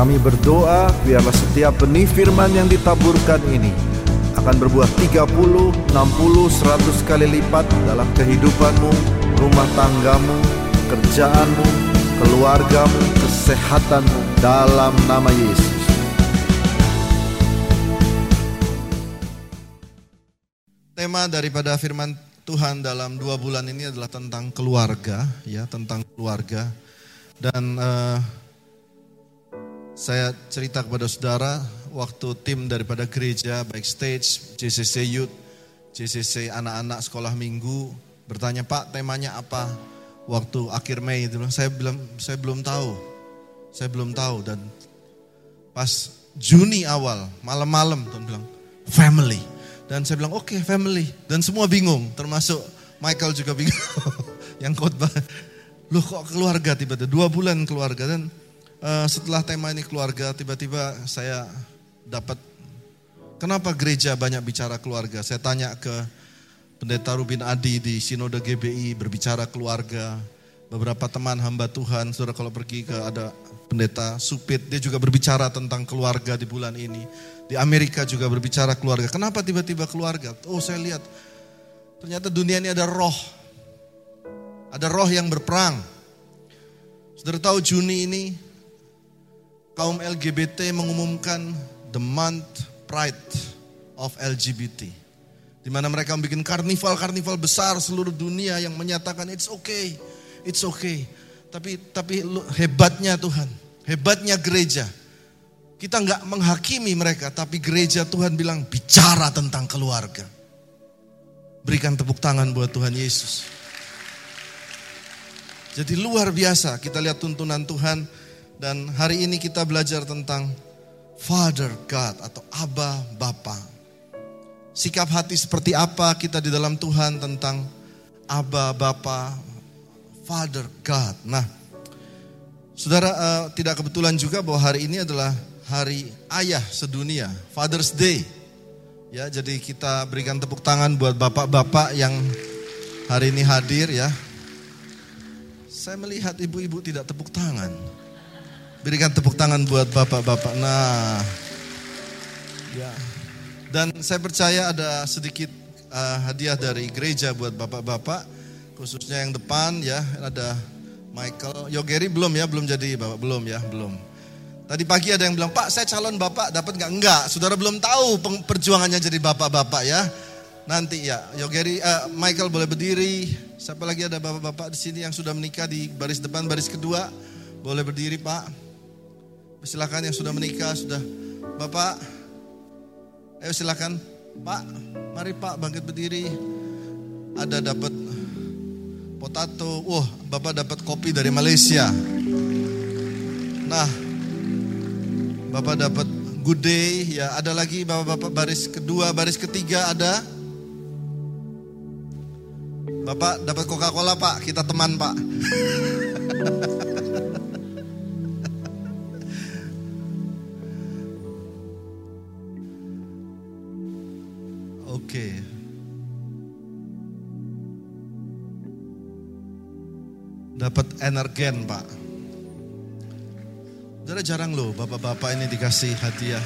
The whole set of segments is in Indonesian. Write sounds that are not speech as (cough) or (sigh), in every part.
Kami berdoa biarlah setiap benih firman yang ditaburkan ini akan berbuah 30, 60, 100 kali lipat dalam kehidupanmu, rumah tanggamu, kerjaanmu, keluargamu, kesehatanmu dalam nama Yesus. Tema daripada firman Tuhan dalam dua bulan ini adalah tentang keluarga, ya tentang keluarga. Dan uh, saya cerita kepada saudara waktu tim daripada gereja backstage, JCC Youth, JCC anak-anak sekolah minggu bertanya Pak temanya apa waktu akhir Mei itu saya bilang saya belum tahu, saya belum tahu dan pas Juni awal malam-malam Tuhan bilang family dan saya bilang, oke okay, family. Dan semua bingung, termasuk Michael juga bingung. (laughs) yang khotbah, lu kok keluarga tiba-tiba, dua bulan keluarga. Dan uh, setelah tema ini keluarga, tiba-tiba saya dapat, kenapa gereja banyak bicara keluarga? Saya tanya ke pendeta Rubin Adi di Sinode GBI, berbicara keluarga. Beberapa teman hamba Tuhan, saudara kalau pergi ke ada pendeta Supit, dia juga berbicara tentang keluarga di bulan ini. Di Amerika juga berbicara keluarga. Kenapa tiba-tiba keluarga? Oh saya lihat, ternyata dunia ini ada roh. Ada roh yang berperang. Saudara tahu Juni ini, kaum LGBT mengumumkan the month pride of LGBT. Di mana mereka membuat karnival-karnival besar seluruh dunia yang menyatakan it's okay, it's okay. Tapi tapi hebatnya Tuhan, hebatnya gereja kita nggak menghakimi mereka, tapi gereja Tuhan bilang bicara tentang keluarga. Berikan tepuk tangan buat Tuhan Yesus. Jadi luar biasa kita lihat tuntunan Tuhan dan hari ini kita belajar tentang Father God atau Abba Bapa. Sikap hati seperti apa kita di dalam Tuhan tentang Abba Bapa, Father God. Nah, saudara uh, tidak kebetulan juga bahwa hari ini adalah hari ayah sedunia, Father's Day. Ya, jadi kita berikan tepuk tangan buat bapak-bapak yang hari ini hadir ya. Saya melihat ibu-ibu tidak tepuk tangan. Berikan tepuk tangan buat bapak-bapak. Nah, ya. Dan saya percaya ada sedikit uh, hadiah dari gereja buat bapak-bapak, khususnya yang depan ya. Ada Michael, Yogeri belum ya, belum jadi bapak belum ya, belum. Tadi pagi ada yang bilang, Pak saya calon Bapak dapat nggak? Enggak, saudara belum tahu perjuangannya jadi Bapak-Bapak ya. Nanti ya, Yogeri, uh, Michael boleh berdiri. Siapa lagi ada Bapak-Bapak di sini yang sudah menikah di baris depan, baris kedua. Boleh berdiri Pak. Silakan yang sudah menikah, sudah. Bapak, ayo silakan. Pak, mari Pak bangkit berdiri. Ada dapat potato. Wah, Bapak dapat kopi dari Malaysia. Nah, Bapak dapat good day, ya ada lagi Bapak-bapak baris kedua, baris ketiga ada. Bapak dapat Coca-Cola Pak, kita teman Pak. (laughs) energen Pak. Saudara jarang loh bapak-bapak ini dikasih hadiah.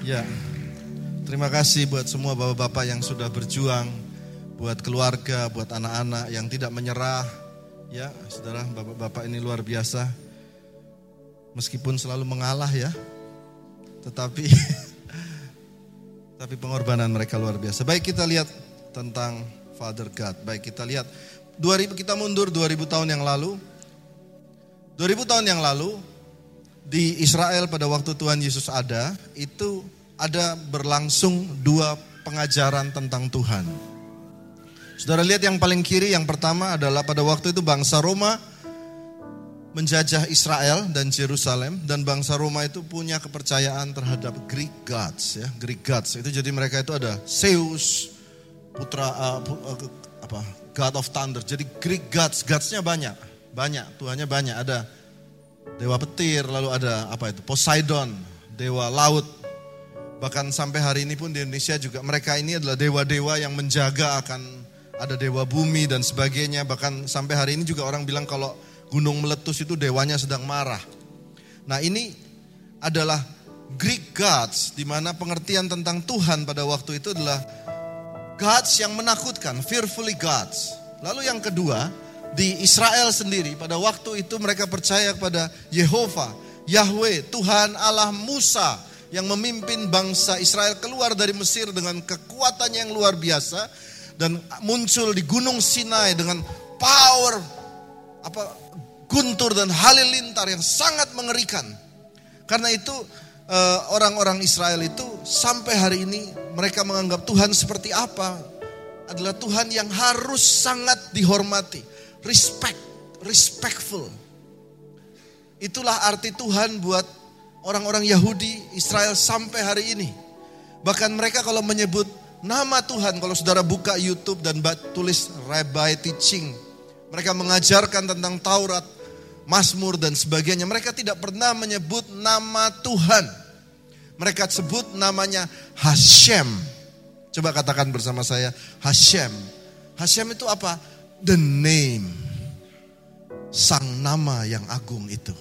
Ya, terima kasih buat semua bapak-bapak yang sudah berjuang, buat keluarga, buat anak-anak yang tidak menyerah. Ya, saudara bapak-bapak ini luar biasa. Meskipun selalu mengalah ya, tetapi (laughs) tapi pengorbanan mereka luar biasa. Baik kita lihat tentang Father God. Baik kita lihat 2000 kita mundur 2000 tahun yang lalu 2000 tahun yang lalu di Israel pada waktu Tuhan Yesus ada, itu ada berlangsung dua pengajaran tentang Tuhan. Saudara lihat yang paling kiri, yang pertama adalah pada waktu itu bangsa Roma menjajah Israel dan Jerusalem dan bangsa Roma itu punya kepercayaan terhadap Greek gods ya, Greek gods. Itu jadi mereka itu ada Zeus, putra uh, apa? God of Thunder. Jadi Greek gods, godsnya banyak. Banyak, Tuhannya banyak. Ada dewa petir, lalu ada apa itu? Poseidon, dewa laut. Bahkan sampai hari ini pun di Indonesia juga mereka ini adalah dewa-dewa yang menjaga akan ada dewa bumi dan sebagainya. Bahkan sampai hari ini juga orang bilang kalau gunung meletus itu dewanya sedang marah. Nah ini adalah Greek gods, di mana pengertian tentang Tuhan pada waktu itu adalah gods yang menakutkan, fearfully gods. Lalu yang kedua, di Israel sendiri pada waktu itu mereka percaya kepada Yehova, Yahweh, Tuhan Allah Musa yang memimpin bangsa Israel keluar dari Mesir dengan kekuatannya yang luar biasa dan muncul di Gunung Sinai dengan power apa guntur dan halilintar yang sangat mengerikan. Karena itu eh, orang-orang Israel itu sampai hari ini mereka menganggap Tuhan seperti apa? Adalah Tuhan yang harus sangat dihormati. Respect, respectful. Itulah arti Tuhan buat orang-orang Yahudi Israel sampai hari ini. Bahkan mereka kalau menyebut nama Tuhan, kalau saudara buka YouTube dan tulis Rabbi Teaching, mereka mengajarkan tentang Taurat, Mazmur dan sebagainya. Mereka tidak pernah menyebut nama Tuhan. Mereka sebut namanya Hashem. Coba katakan bersama saya, Hashem. Hashem itu apa? The name. Sang nama yang agung itu.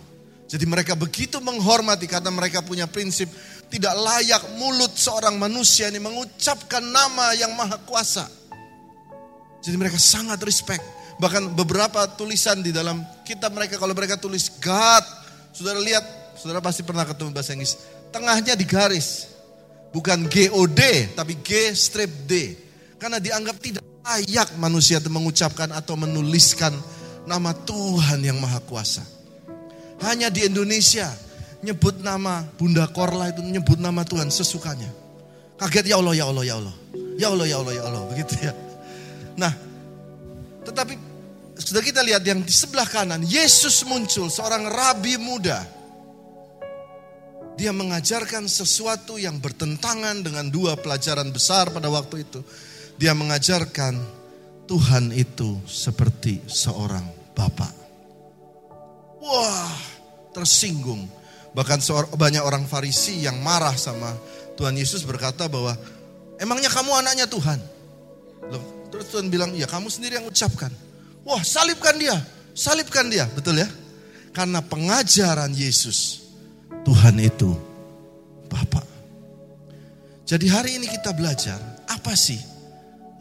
Jadi mereka begitu menghormati karena mereka punya prinsip tidak layak mulut seorang manusia ini mengucapkan nama yang maha kuasa. Jadi mereka sangat respect. Bahkan beberapa tulisan di dalam kitab mereka kalau mereka tulis God, saudara lihat, saudara pasti pernah ketemu bahasa Inggris. Tengahnya digaris. Bukan G-O-D, tapi G strip D. Karena dianggap tidak layak manusia itu mengucapkan atau menuliskan nama Tuhan yang Maha Kuasa. Hanya di Indonesia nyebut nama Bunda Korla itu nyebut nama Tuhan sesukanya. Kaget ya Allah, ya Allah, ya Allah. Ya Allah, ya Allah, ya Allah. Begitu ya. Nah, tetapi sudah kita lihat yang di sebelah kanan, Yesus muncul, seorang rabi muda. Dia mengajarkan sesuatu yang bertentangan dengan dua pelajaran besar pada waktu itu. Dia mengajarkan Tuhan itu seperti seorang bapak. Wah, tersinggung. Bahkan banyak orang Farisi yang marah sama Tuhan Yesus berkata bahwa emangnya kamu anaknya Tuhan? Loh, Terus Tuhan bilang, ya kamu sendiri yang ucapkan. Wah salibkan dia, salibkan dia. Betul ya? Karena pengajaran Yesus, Tuhan itu Bapak. Jadi hari ini kita belajar, apa sih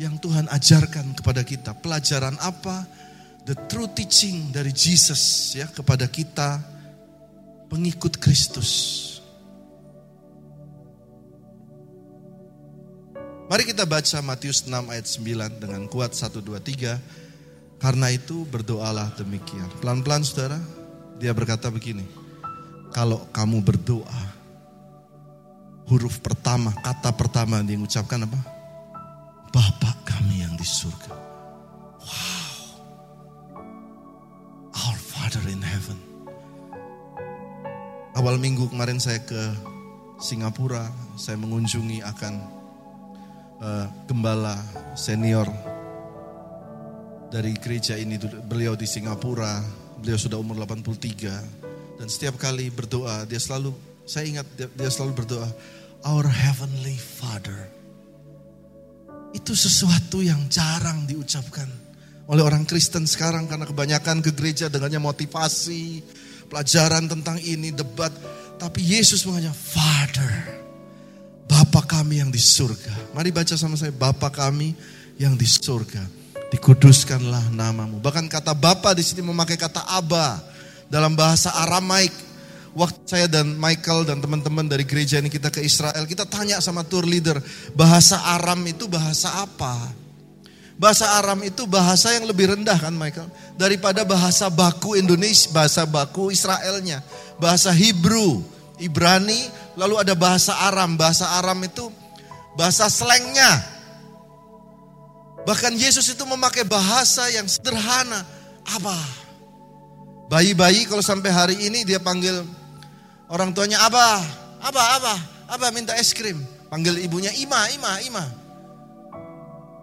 yang Tuhan ajarkan kepada kita? Pelajaran apa? The true teaching dari Jesus ya kepada kita pengikut Kristus. Mari kita baca Matius 6 ayat 9 dengan kuat 1, 2, 3. Karena itu berdoalah demikian. Pelan-pelan saudara, dia berkata begini. Kalau kamu berdoa, huruf pertama, kata pertama yang diucapkan apa? Bapak kami yang di surga. Wow. Our Father in heaven. Awal minggu kemarin saya ke Singapura, saya mengunjungi akan uh, gembala senior dari gereja ini beliau di Singapura beliau sudah umur 83 dan setiap kali berdoa dia selalu saya ingat dia, selalu berdoa our heavenly father itu sesuatu yang jarang diucapkan oleh orang Kristen sekarang karena kebanyakan ke gereja dengannya motivasi pelajaran tentang ini debat tapi Yesus mengatakan father Bapa kami yang di surga. Mari baca sama saya, Bapa kami yang di surga. Dikuduskanlah namamu. Bahkan kata Bapa di sini memakai kata Aba dalam bahasa Aramaik. Waktu saya dan Michael dan teman-teman dari gereja ini kita ke Israel, kita tanya sama tour leader, bahasa Aram itu bahasa apa? Bahasa Aram itu bahasa yang lebih rendah kan Michael? Daripada bahasa baku Indonesia, bahasa baku Israelnya. Bahasa Hebrew, Ibrani, lalu ada bahasa Aram. Bahasa Aram itu bahasa slangnya. Bahkan Yesus itu memakai bahasa yang sederhana. Apa? Bayi-bayi kalau sampai hari ini dia panggil orang tuanya Abah. Abah, Abah, Abah minta es krim. Panggil ibunya Ima, Ima, Ima.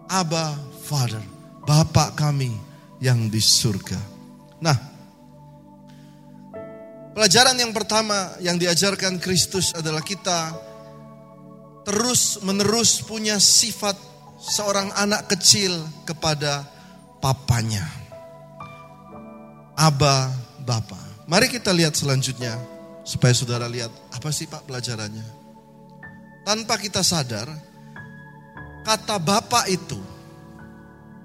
Abah, Father. Bapak kami yang di surga. Nah, Pelajaran yang pertama yang diajarkan Kristus adalah kita terus menerus punya sifat seorang anak kecil kepada papanya. Aba Bapa. Mari kita lihat selanjutnya Supaya saudara lihat, apa sih Pak pelajarannya? Tanpa kita sadar, kata Bapak itu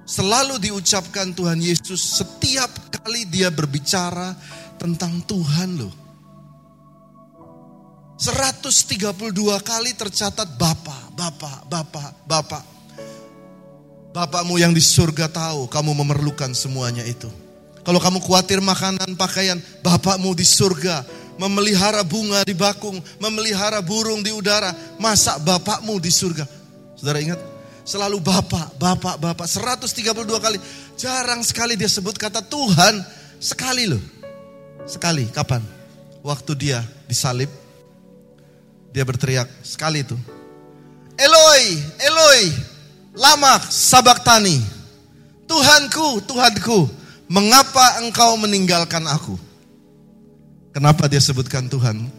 selalu diucapkan Tuhan Yesus setiap kali dia berbicara tentang Tuhan loh. 132 kali tercatat Bapak, Bapak, Bapak, Bapak. Bapakmu yang di surga tahu kamu memerlukan semuanya itu. Kalau kamu khawatir makanan, pakaian, Bapakmu di surga memelihara bunga di bakung, memelihara burung di udara. Masa Bapakmu di surga? Saudara ingat? Selalu Bapak, Bapak, Bapak. 132 kali. Jarang sekali dia sebut kata Tuhan. Sekali loh. Sekali. Kapan? Waktu dia disalib. Dia berteriak sekali itu. Eloi, Eloi, Lamak Sabaktani. Tuhanku, Tuhanku, mengapa engkau meninggalkan aku? Kenapa dia sebutkan Tuhan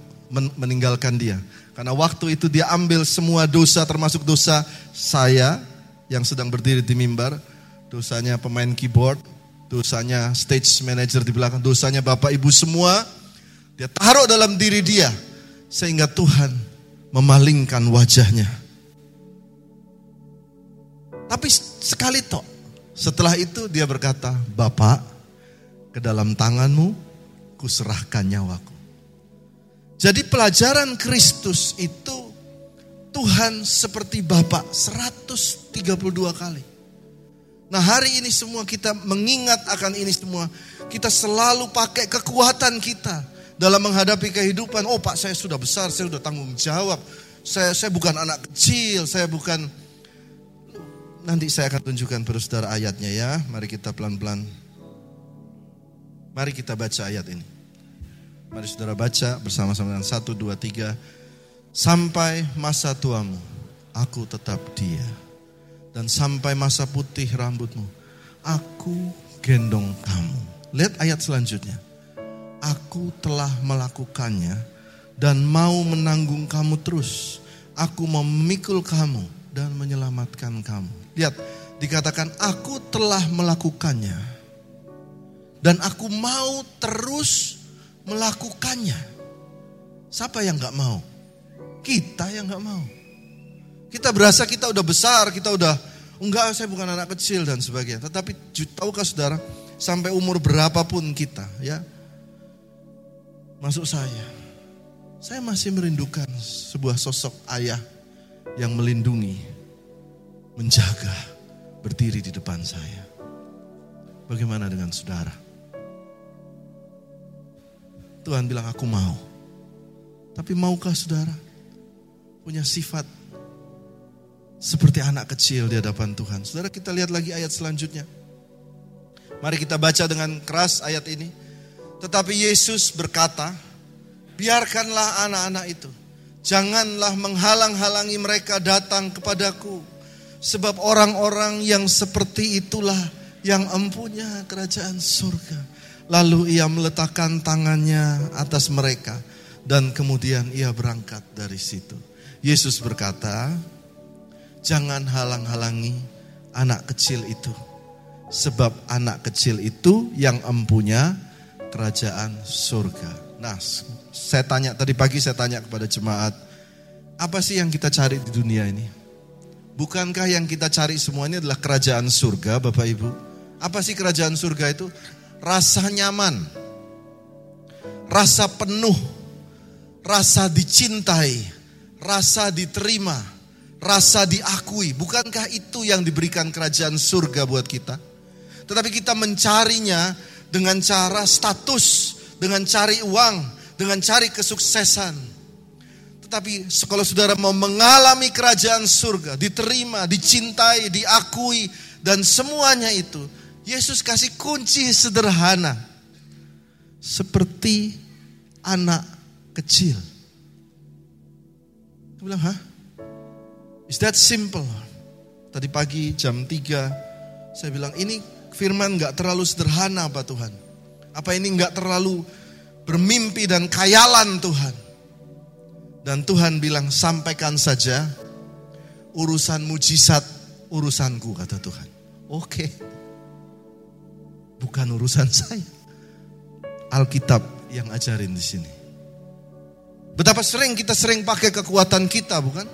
meninggalkan dia? Karena waktu itu dia ambil semua dosa termasuk dosa saya yang sedang berdiri di mimbar, dosanya pemain keyboard, dosanya stage manager di belakang, dosanya bapak ibu semua, dia taruh dalam diri dia sehingga Tuhan memalingkan wajahnya tapi sekali tok. Setelah itu dia berkata, Bapak, ke dalam tanganmu kuserahkan nyawaku. Jadi pelajaran Kristus itu Tuhan seperti Bapak 132 kali. Nah hari ini semua kita mengingat akan ini semua. Kita selalu pakai kekuatan kita dalam menghadapi kehidupan. Oh pak saya sudah besar, saya sudah tanggung jawab. Saya, saya bukan anak kecil, saya bukan Nanti saya akan tunjukkan saudara ayatnya ya. Mari kita pelan-pelan. Mari kita baca ayat ini. Mari saudara baca bersama-sama dengan satu, dua, tiga. Sampai masa tuamu, aku tetap dia. Dan sampai masa putih rambutmu, aku gendong kamu. Lihat ayat selanjutnya. Aku telah melakukannya dan mau menanggung kamu terus. Aku memikul kamu dan menyelamatkan kamu. Lihat, dikatakan aku telah melakukannya. Dan aku mau terus melakukannya. Siapa yang gak mau? Kita yang gak mau. Kita berasa kita udah besar, kita udah enggak saya bukan anak kecil dan sebagainya. Tetapi tahukah saudara, sampai umur berapapun kita ya, masuk saya, saya masih merindukan sebuah sosok ayah yang melindungi, menjaga, berdiri di depan saya. Bagaimana dengan saudara? Tuhan bilang aku mau. Tapi maukah saudara punya sifat seperti anak kecil di hadapan Tuhan? Saudara kita lihat lagi ayat selanjutnya. Mari kita baca dengan keras ayat ini. Tetapi Yesus berkata, biarkanlah anak-anak itu. Janganlah menghalang-halangi mereka datang kepadaku Sebab orang-orang yang seperti itulah yang empunya kerajaan surga. Lalu ia meletakkan tangannya atas mereka dan kemudian ia berangkat dari situ. Yesus berkata, "Jangan halang-halangi anak kecil itu, sebab anak kecil itu yang empunya kerajaan surga." Nah, saya tanya tadi pagi saya tanya kepada jemaat, apa sih yang kita cari di dunia ini? Bukankah yang kita cari semuanya adalah kerajaan surga, Bapak Ibu? Apa sih kerajaan surga itu? Rasa nyaman, rasa penuh, rasa dicintai, rasa diterima, rasa diakui. Bukankah itu yang diberikan kerajaan surga buat kita? Tetapi kita mencarinya dengan cara status, dengan cari uang, dengan cari kesuksesan tetapi kalau saudara mau mengalami kerajaan surga, diterima, dicintai, diakui, dan semuanya itu, Yesus kasih kunci sederhana. Seperti anak kecil. Dia bilang, hah? Is that simple? Tadi pagi jam 3, saya bilang, ini firman gak terlalu sederhana apa Tuhan? Apa ini gak terlalu bermimpi dan kayalan Tuhan? Dan Tuhan bilang sampaikan saja urusan mujizat urusanku kata Tuhan. Oke. Bukan urusan saya. Alkitab yang ajarin di sini. Betapa sering kita sering pakai kekuatan kita, bukan?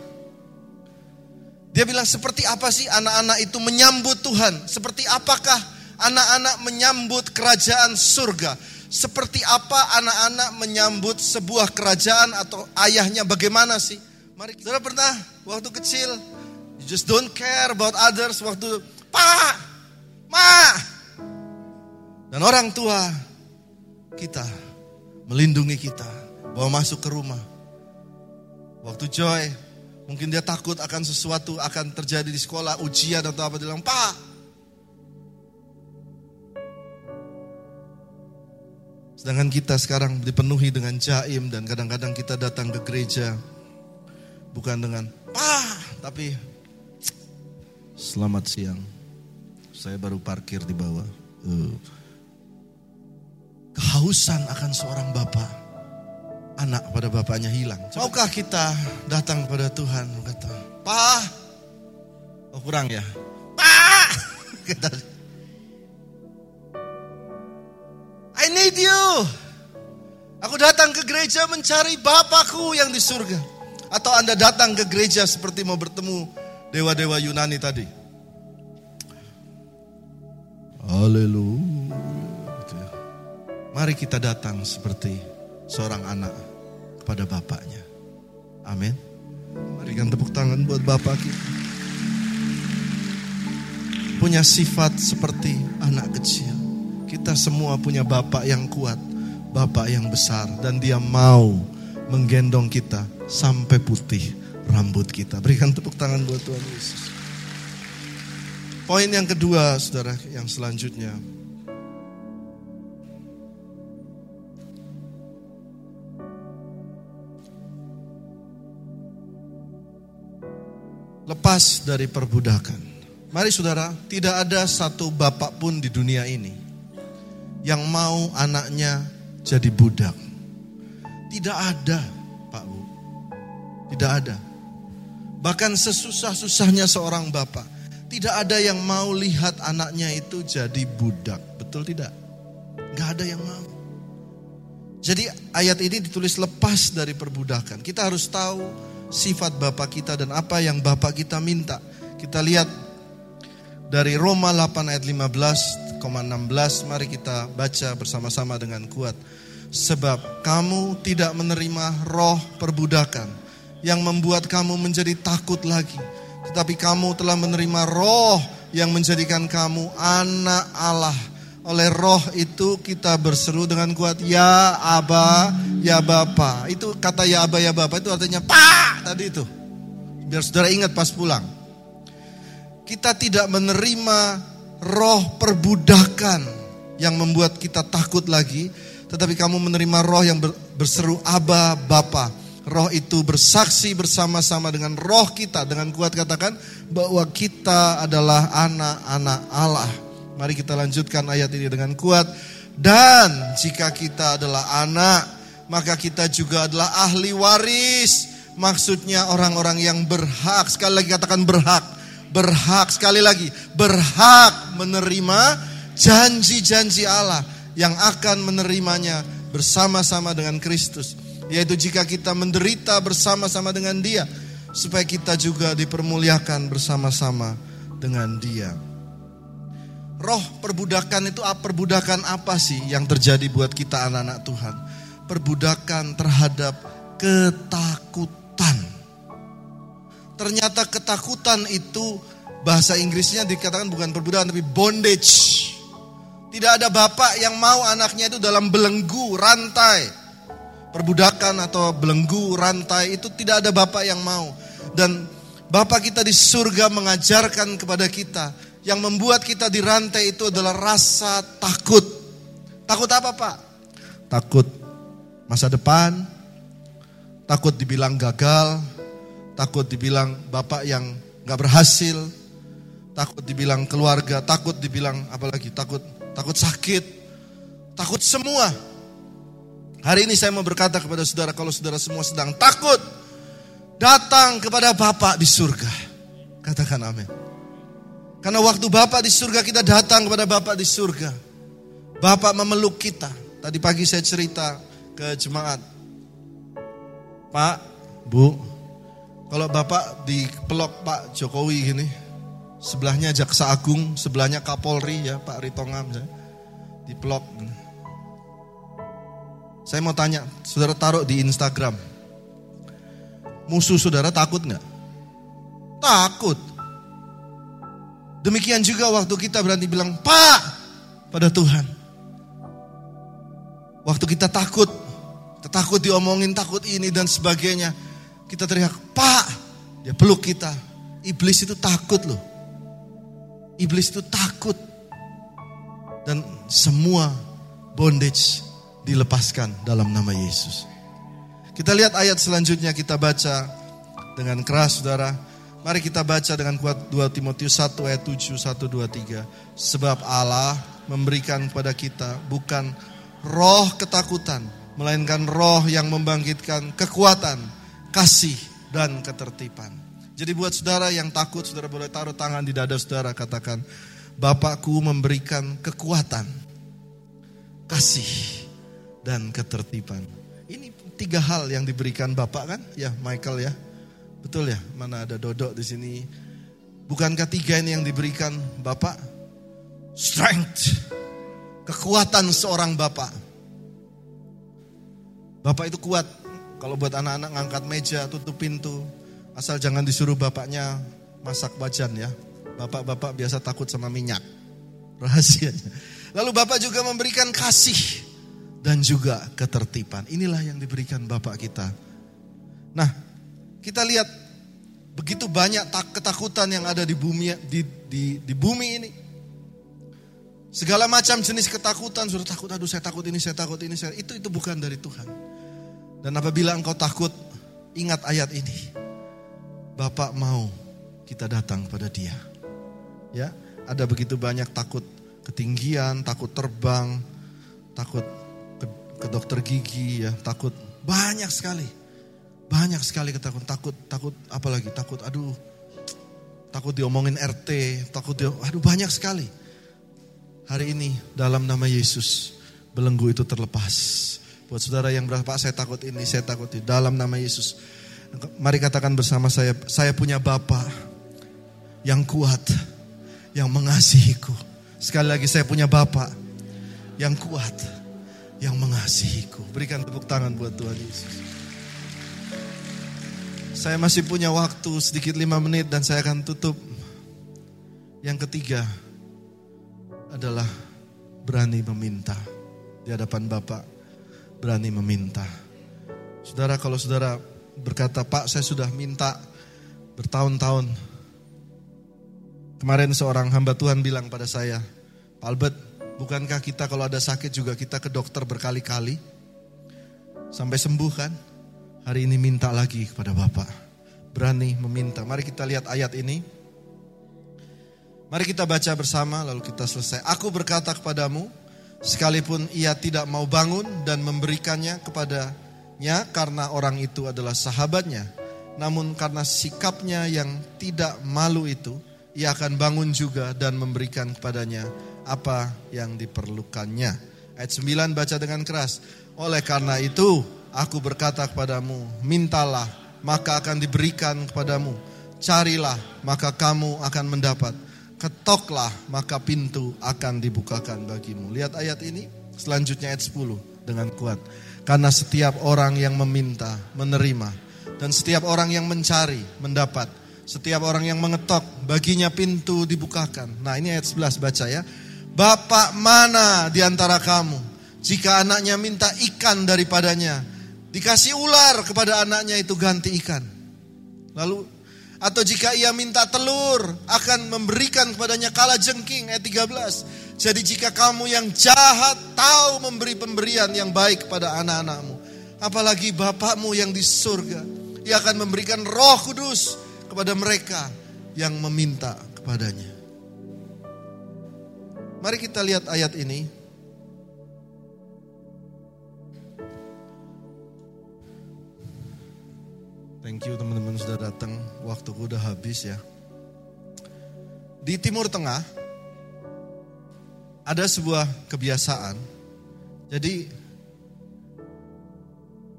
Dia bilang seperti apa sih anak-anak itu menyambut Tuhan? Seperti apakah anak-anak menyambut kerajaan surga? Seperti apa anak-anak menyambut sebuah kerajaan atau ayahnya bagaimana sih? Mari kita pernah waktu kecil you just don't care about others waktu pa, ma. Dan orang tua kita melindungi kita, bawa masuk ke rumah. Waktu Joy Mungkin dia takut akan sesuatu akan terjadi di sekolah, ujian atau apa. Dia bilang, Pak, Sedangkan kita sekarang dipenuhi dengan jaim dan kadang-kadang kita datang ke gereja bukan dengan Pak, tapi selamat siang. Saya baru parkir di bawah. Uh. Kehausan akan seorang bapak anak pada bapaknya hilang. Maukah kita datang pada Tuhan kata, "Pak, oh kurang ya? Pak!" (laughs) need you. Aku datang ke gereja mencari Bapakku yang di surga. Atau Anda datang ke gereja seperti mau bertemu dewa-dewa Yunani tadi. Haleluya. Mari kita datang seperti seorang anak kepada bapaknya. Amin. Berikan tepuk tangan buat bapak kita. Punya sifat seperti anak kecil. Kita semua punya bapak yang kuat, bapak yang besar dan dia mau menggendong kita sampai putih rambut kita. Berikan tepuk tangan buat Tuhan Yesus. Poin yang kedua, saudara, yang selanjutnya, lepas dari perbudakan. Mari saudara, tidak ada satu bapak pun di dunia ini yang mau anaknya jadi budak. Tidak ada, Pak Bu. Tidak ada. Bahkan sesusah-susahnya seorang bapak, tidak ada yang mau lihat anaknya itu jadi budak. Betul tidak? Gak ada yang mau. Jadi ayat ini ditulis lepas dari perbudakan. Kita harus tahu sifat Bapak kita dan apa yang Bapak kita minta. Kita lihat dari Roma 8 ayat 15,16 mari kita baca bersama-sama dengan kuat. Sebab kamu tidak menerima roh perbudakan yang membuat kamu menjadi takut lagi. Tetapi kamu telah menerima roh yang menjadikan kamu anak Allah oleh roh itu kita berseru dengan kuat ya Aba ya Bapa. Itu kata ya Aba ya Bapa itu artinya Pak tadi itu. Biar saudara ingat pas pulang. Kita tidak menerima roh perbudakan yang membuat kita takut lagi, tetapi kamu menerima roh yang berseru Aba Bapa. Roh itu bersaksi bersama-sama dengan roh kita dengan kuat katakan bahwa kita adalah anak-anak Allah. Mari kita lanjutkan ayat ini dengan kuat. Dan jika kita adalah anak, maka kita juga adalah ahli waris. Maksudnya orang-orang yang berhak. Sekali lagi katakan berhak. Berhak sekali lagi. Berhak menerima janji-janji Allah yang akan menerimanya bersama-sama dengan Kristus. Yaitu jika kita menderita bersama-sama dengan dia. Supaya kita juga dipermuliakan bersama-sama dengan dia roh perbudakan itu perbudakan apa sih yang terjadi buat kita anak-anak Tuhan? Perbudakan terhadap ketakutan. Ternyata ketakutan itu bahasa Inggrisnya dikatakan bukan perbudakan tapi bondage. Tidak ada bapak yang mau anaknya itu dalam belenggu, rantai. Perbudakan atau belenggu, rantai itu tidak ada bapak yang mau. Dan bapak kita di surga mengajarkan kepada kita yang membuat kita dirantai itu adalah rasa takut. Takut apa Pak? Takut masa depan, takut dibilang gagal, takut dibilang bapak yang gak berhasil, takut dibilang keluarga, takut dibilang apalagi takut takut sakit, takut semua. Hari ini saya mau berkata kepada saudara kalau saudara semua sedang takut, datang kepada Bapak di surga. Katakan amin. Karena waktu Bapak di surga kita datang kepada Bapak di surga. Bapak memeluk kita. Tadi pagi saya cerita ke jemaat. Pak, Bu, kalau Bapak di pelok Pak Jokowi gini, sebelahnya Jaksa Agung, sebelahnya Kapolri ya Pak Ritongam di pelok. Saya mau tanya, saudara taruh di Instagram, musuh saudara takut nggak? Takut. Demikian juga waktu kita berani bilang Pak pada Tuhan. Waktu kita takut, kita takut diomongin, takut ini dan sebagainya. Kita teriak, Pak, dia peluk kita. Iblis itu takut loh. Iblis itu takut. Dan semua bondage dilepaskan dalam nama Yesus. Kita lihat ayat selanjutnya kita baca dengan keras saudara. Mari kita baca dengan kuat 2 Timotius 1 ayat 7, 1, 2, 3. Sebab Allah memberikan kepada kita bukan roh ketakutan, melainkan roh yang membangkitkan kekuatan, kasih, dan ketertiban. Jadi buat saudara yang takut, saudara boleh taruh tangan di dada saudara, katakan, Bapakku memberikan kekuatan, kasih, dan ketertiban. Ini tiga hal yang diberikan Bapak kan? Ya, Michael ya. Betul ya? Mana ada Dodok di sini? Bukankah tiga ini yang diberikan Bapak? Strength. Kekuatan seorang Bapak. Bapak itu kuat kalau buat anak-anak ngangkat meja, tutup pintu, asal jangan disuruh bapaknya masak wajan ya. Bapak-bapak biasa takut sama minyak. Rahasianya. Lalu Bapak juga memberikan kasih dan juga ketertiban. Inilah yang diberikan Bapak kita. Nah, kita lihat begitu banyak ketakutan yang ada di bumi di, di, di bumi ini. Segala macam jenis ketakutan, sudah takut, aduh saya takut ini, saya takut ini, saya, itu itu bukan dari Tuhan. Dan apabila engkau takut, ingat ayat ini. Bapak mau kita datang pada dia. Ya, ada begitu banyak takut ketinggian, takut terbang, takut ke, ke dokter gigi ya, takut banyak sekali. Banyak sekali ketakutan, takut, takut apalagi takut aduh takut diomongin RT, takut dia, aduh banyak sekali. Hari ini dalam nama Yesus belenggu itu terlepas. Buat saudara yang berapa, saya takut ini, saya takut ini. Dalam nama Yesus. Mari katakan bersama saya, saya punya Bapa yang kuat, yang mengasihiku. Sekali lagi saya punya Bapa yang kuat, yang mengasihiku. Berikan tepuk tangan buat Tuhan Yesus. Saya masih punya waktu sedikit lima menit dan saya akan tutup. Yang ketiga adalah berani meminta di hadapan Bapak berani meminta. Saudara, kalau saudara berkata, Pak saya sudah minta bertahun-tahun. Kemarin seorang hamba Tuhan bilang pada saya, Pak Albert, bukankah kita kalau ada sakit juga kita ke dokter berkali-kali? Sampai sembuh kan? Hari ini minta lagi kepada Bapak. Berani meminta. Mari kita lihat ayat ini. Mari kita baca bersama lalu kita selesai. Aku berkata kepadamu, Sekalipun ia tidak mau bangun dan memberikannya kepadanya karena orang itu adalah sahabatnya. Namun karena sikapnya yang tidak malu itu, ia akan bangun juga dan memberikan kepadanya apa yang diperlukannya. Ayat 9 baca dengan keras. Oleh karena itu, aku berkata kepadamu, mintalah, maka akan diberikan kepadamu. Carilah, maka kamu akan mendapat ketoklah maka pintu akan dibukakan bagimu. Lihat ayat ini, selanjutnya ayat 10 dengan kuat. Karena setiap orang yang meminta, menerima. Dan setiap orang yang mencari, mendapat. Setiap orang yang mengetok, baginya pintu dibukakan. Nah ini ayat 11 baca ya. Bapak mana di antara kamu? Jika anaknya minta ikan daripadanya, dikasih ular kepada anaknya itu ganti ikan. Lalu atau jika ia minta telur, akan memberikan kepadanya kala jengking, ayat 13. Jadi jika kamu yang jahat tahu memberi pemberian yang baik kepada anak-anakmu. Apalagi Bapakmu yang di surga. Ia akan memberikan roh kudus kepada mereka yang meminta kepadanya. Mari kita lihat ayat ini. Thank you teman-teman sudah datang. Waktuku udah habis ya. Di Timur Tengah ada sebuah kebiasaan. Jadi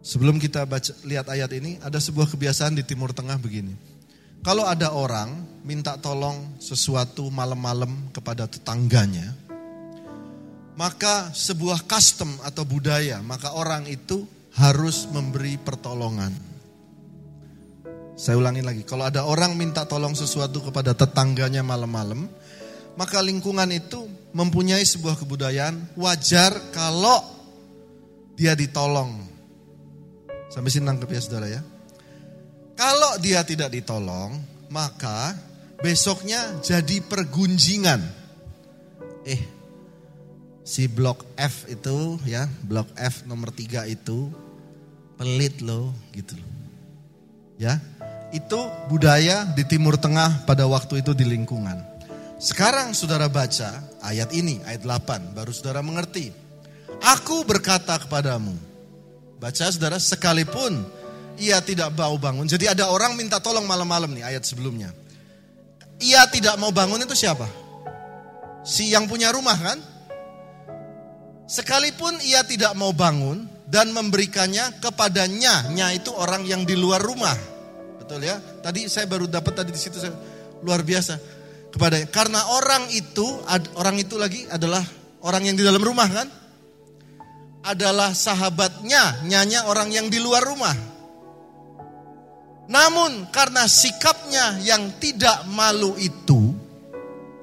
Sebelum kita baca, lihat ayat ini, ada sebuah kebiasaan di Timur Tengah begini. Kalau ada orang minta tolong sesuatu malam-malam kepada tetangganya, maka sebuah custom atau budaya, maka orang itu harus memberi pertolongan. Saya ulangi lagi, kalau ada orang minta tolong sesuatu kepada tetangganya malam-malam, maka lingkungan itu mempunyai sebuah kebudayaan wajar kalau dia ditolong. Sampai sini nangkep ya saudara ya. Kalau dia tidak ditolong, maka besoknya jadi pergunjingan. Eh, si blok F itu ya, blok F nomor 3 itu pelit loh gitu loh. Ya, itu budaya di Timur Tengah pada waktu itu di lingkungan. Sekarang saudara baca ayat ini, ayat 8, baru saudara mengerti. Aku berkata kepadamu, baca saudara, sekalipun ia tidak mau bangun. Jadi ada orang minta tolong malam-malam nih ayat sebelumnya. Ia tidak mau bangun itu siapa? Si yang punya rumah kan? Sekalipun ia tidak mau bangun dan memberikannya kepadanya, nya itu orang yang di luar rumah. Betul ya? Tadi saya baru dapat tadi di situ saya luar biasa kepada karena orang itu orang itu lagi adalah orang yang di dalam rumah kan? Adalah sahabatnya, nyanya orang yang di luar rumah. Namun karena sikapnya yang tidak malu itu,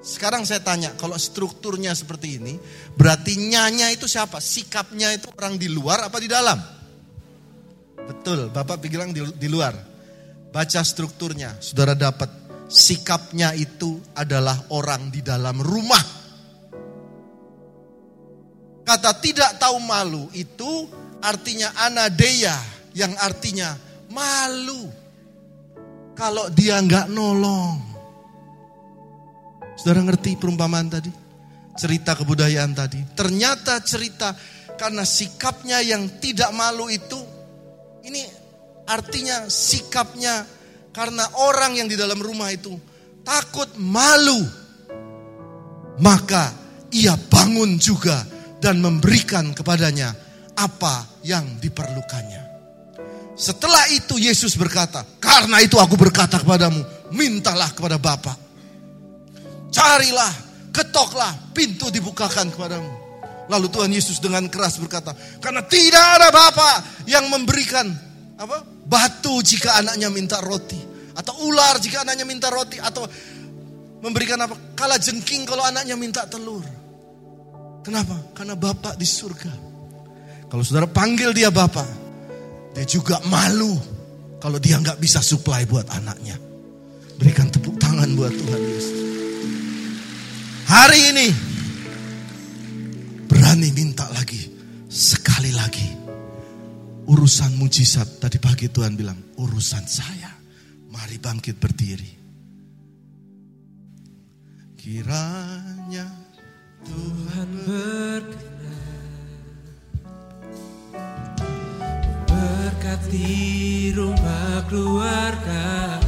sekarang saya tanya, kalau strukturnya seperti ini, berarti nyanya itu siapa? Sikapnya itu orang di luar apa di dalam? Betul, Bapak bilang di, di luar. Baca strukturnya, saudara dapat sikapnya itu adalah orang di dalam rumah. Kata tidak tahu malu itu artinya anadeya yang artinya malu kalau dia nggak nolong. Saudara ngerti perumpamaan tadi? Cerita kebudayaan tadi. Ternyata cerita karena sikapnya yang tidak malu itu, ini artinya sikapnya karena orang yang di dalam rumah itu takut malu. Maka ia bangun juga dan memberikan kepadanya apa yang diperlukannya. Setelah itu Yesus berkata, karena itu aku berkata kepadamu, mintalah kepada Bapa. Carilah, ketoklah, pintu dibukakan kepadamu. Lalu Tuhan Yesus dengan keras berkata, karena tidak ada Bapa yang memberikan apa? Batu jika anaknya minta roti, atau ular jika anaknya minta roti, atau memberikan apa? Kala jengking kalau anaknya minta telur. Kenapa? Karena Bapak di surga. Kalau saudara panggil dia Bapak, dia juga malu kalau dia nggak bisa supply buat anaknya. Berikan tepuk tangan buat Tuhan Yesus. Hari ini berani minta lagi sekali lagi. Urusan mujizat tadi pagi Tuhan bilang urusan saya. Mari bangkit berdiri. Kiranya Tuhan berkenan berkati rumah keluarga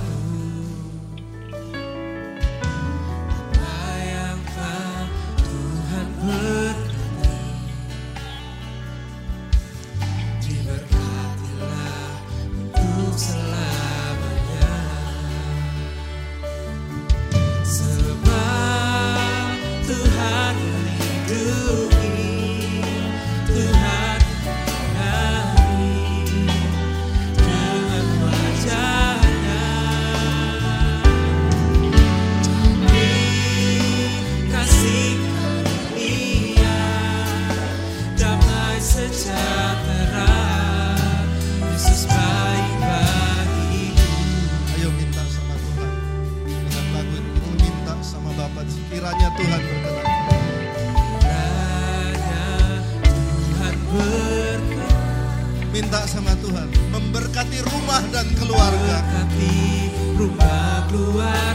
rumah keluar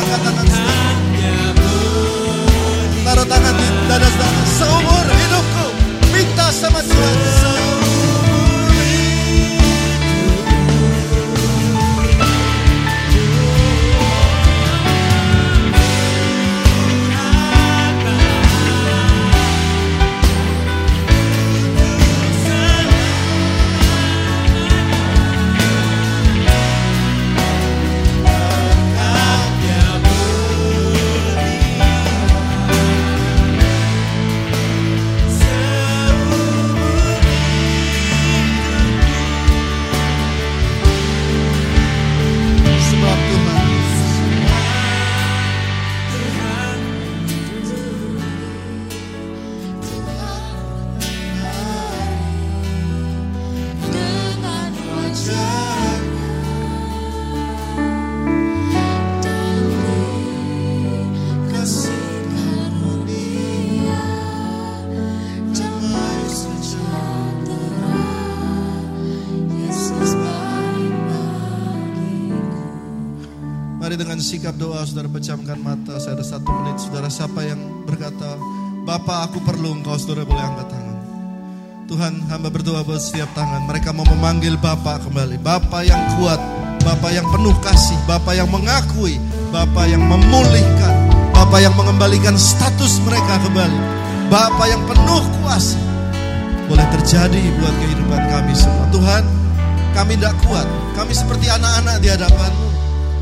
angkat tangan taruh tangan di dada saudara seumur hidupku minta sama Tuhan. Dengan sikap doa saudara pejamkan mata. Saya ada satu menit saudara. Siapa yang berkata Bapak aku perlu engkau saudara boleh angkat tangan. Tuhan hamba berdoa buat setiap tangan. Mereka mau memanggil Bapak kembali. Bapak yang kuat Bapak yang penuh kasih Bapak yang mengakui Bapak yang memulihkan Bapak yang mengembalikan status mereka kembali. Bapak yang penuh kuasa. Boleh terjadi buat kehidupan kami semua. Tuhan kami tidak kuat. Kami seperti anak-anak di hadapanmu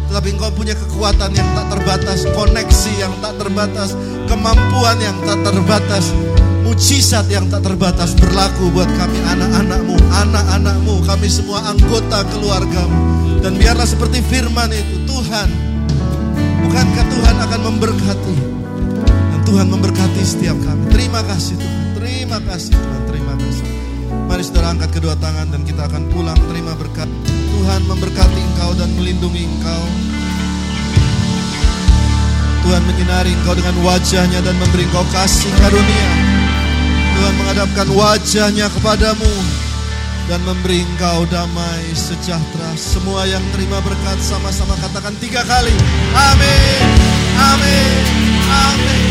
tetapi engkau punya kekuatan yang tak terbatas, koneksi yang tak terbatas, kemampuan yang tak terbatas, mujizat yang tak terbatas berlaku buat kami anak-anakmu, anak-anakmu, kami semua anggota keluargamu. Dan biarlah seperti firman itu, Tuhan, bukankah Tuhan akan memberkati? Dan Tuhan memberkati setiap kami. Terima kasih Tuhan, terima kasih Tuhan, terima kasih. Angkat kedua tangan dan kita akan pulang terima berkat. Tuhan memberkati engkau dan melindungi engkau. Tuhan menyinari engkau dengan wajahnya dan memberi engkau kasih karunia. Tuhan menghadapkan wajahnya kepadamu dan memberi engkau damai sejahtera. Semua yang terima berkat sama-sama katakan tiga kali. Amin, amin, amin.